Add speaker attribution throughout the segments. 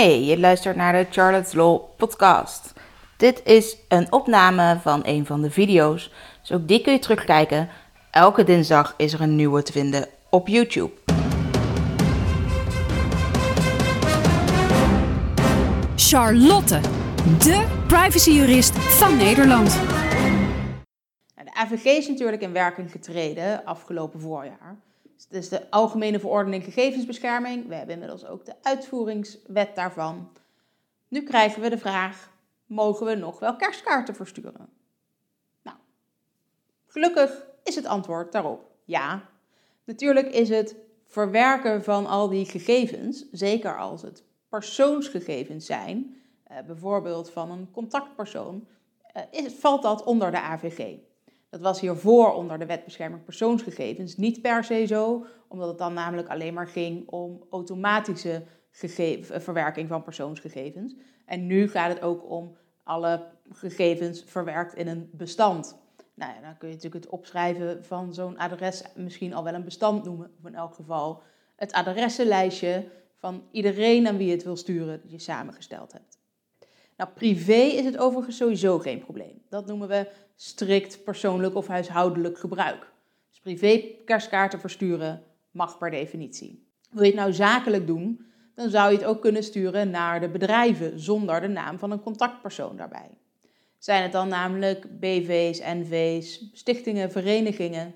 Speaker 1: Hey, je luistert naar de Charlotte's Law podcast. Dit is een opname van een van de video's, dus ook die kun je terugkijken. Elke dinsdag is er een nieuwe te vinden op YouTube.
Speaker 2: Charlotte, de privacyjurist van Nederland.
Speaker 1: Nou, de AVG is natuurlijk in werking getreden afgelopen voorjaar. Dus de Algemene Verordening Gegevensbescherming. We hebben inmiddels ook de uitvoeringswet daarvan. Nu krijgen we de vraag: mogen we nog wel kerstkaarten versturen? Nou, gelukkig is het antwoord daarop ja. Natuurlijk is het verwerken van al die gegevens, zeker als het persoonsgegevens zijn, eh, bijvoorbeeld van een contactpersoon, eh, valt dat onder de AVG. Dat was hiervoor onder de wet bescherming persoonsgegevens niet per se zo, omdat het dan namelijk alleen maar ging om automatische verwerking van persoonsgegevens. En nu gaat het ook om alle gegevens verwerkt in een bestand. Nou ja, dan kun je natuurlijk het opschrijven van zo'n adres misschien al wel een bestand noemen, of in elk geval het adressenlijstje van iedereen aan wie je het wil sturen dat je samengesteld hebt. Nou, privé is het overigens sowieso geen probleem. Dat noemen we strikt persoonlijk of huishoudelijk gebruik. Dus privé kerstkaarten versturen mag per definitie. Wil je het nou zakelijk doen, dan zou je het ook kunnen sturen naar de bedrijven zonder de naam van een contactpersoon daarbij. Zijn het dan namelijk BV's, NV's, stichtingen, verenigingen,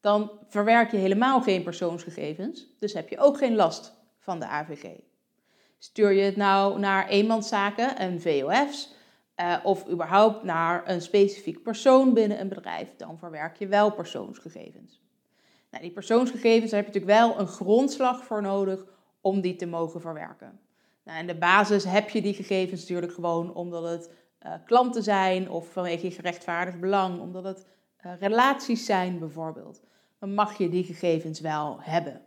Speaker 1: dan verwerk je helemaal geen persoonsgegevens, dus heb je ook geen last van de AVG. Stuur je het nou naar eenmanszaken en VOF's, uh, of überhaupt naar een specifiek persoon binnen een bedrijf, dan verwerk je wel persoonsgegevens. Nou, die persoonsgegevens heb je natuurlijk wel een grondslag voor nodig om die te mogen verwerken. Nou, in de basis heb je die gegevens natuurlijk gewoon omdat het uh, klanten zijn of vanwege gerechtvaardigd belang, omdat het uh, relaties zijn bijvoorbeeld. Dan mag je die gegevens wel hebben.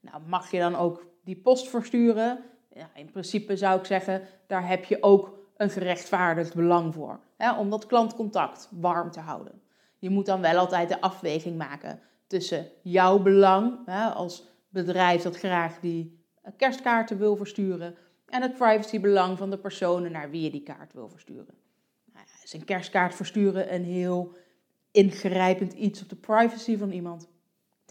Speaker 1: Nou, mag je dan ook die post versturen? Ja, in principe zou ik zeggen, daar heb je ook een gerechtvaardigd belang voor. Hè, om dat klantcontact warm te houden. Je moet dan wel altijd de afweging maken tussen jouw belang hè, als bedrijf dat graag die kerstkaarten wil versturen en het privacybelang van de personen naar wie je die kaart wil versturen. Nou ja, is een kerstkaart versturen een heel ingrijpend iets op de privacy van iemand?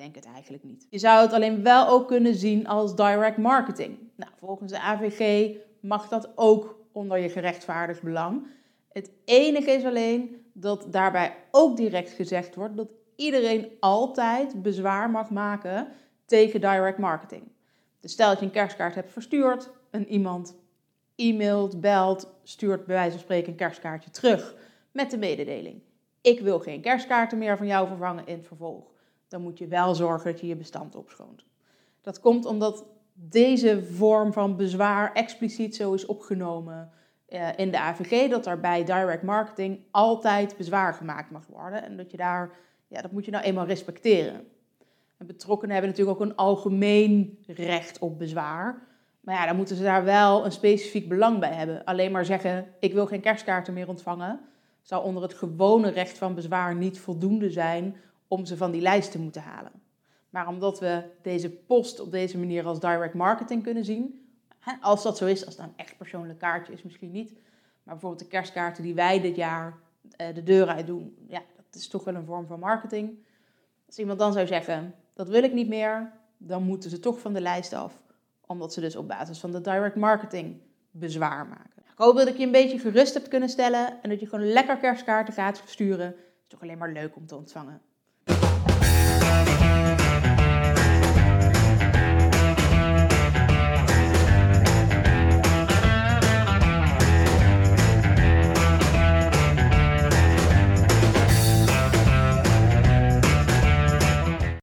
Speaker 1: Denk het eigenlijk niet. Je zou het alleen wel ook kunnen zien als direct marketing. Nou, volgens de AVG mag dat ook onder je gerechtvaardigd belang. Het enige is alleen dat daarbij ook direct gezegd wordt dat iedereen altijd bezwaar mag maken tegen direct marketing. Dus stel dat je een kerstkaart hebt verstuurd en iemand e-mailt, belt, stuurt bij wijze van spreken een kerstkaartje terug met de mededeling. Ik wil geen kerstkaarten meer van jou vervangen in het vervolg. Dan moet je wel zorgen dat je je bestand opschoont. Dat komt omdat deze vorm van bezwaar expliciet zo is opgenomen uh, in de AVG, dat er bij direct marketing altijd bezwaar gemaakt mag worden. En dat je daar, ja, dat moet je nou eenmaal respecteren. En betrokkenen hebben natuurlijk ook een algemeen recht op bezwaar. Maar ja, dan moeten ze daar wel een specifiek belang bij hebben. Alleen maar zeggen, ik wil geen kerstkaarten meer ontvangen, zou onder het gewone recht van bezwaar niet voldoende zijn om ze van die lijst te moeten halen. Maar omdat we deze post op deze manier als direct marketing kunnen zien, als dat zo is, als het een echt persoonlijk kaartje is, misschien niet. Maar bijvoorbeeld de kerstkaarten die wij dit jaar eh, de deur uit doen, ja, dat is toch wel een vorm van marketing. Als iemand dan zou zeggen, dat wil ik niet meer, dan moeten ze toch van de lijst af. Omdat ze dus op basis van de direct marketing bezwaar maken. Ik hoop dat ik je een beetje gerust heb kunnen stellen en dat je gewoon lekker kerstkaarten gaat versturen. Het is toch alleen maar leuk om te ontvangen.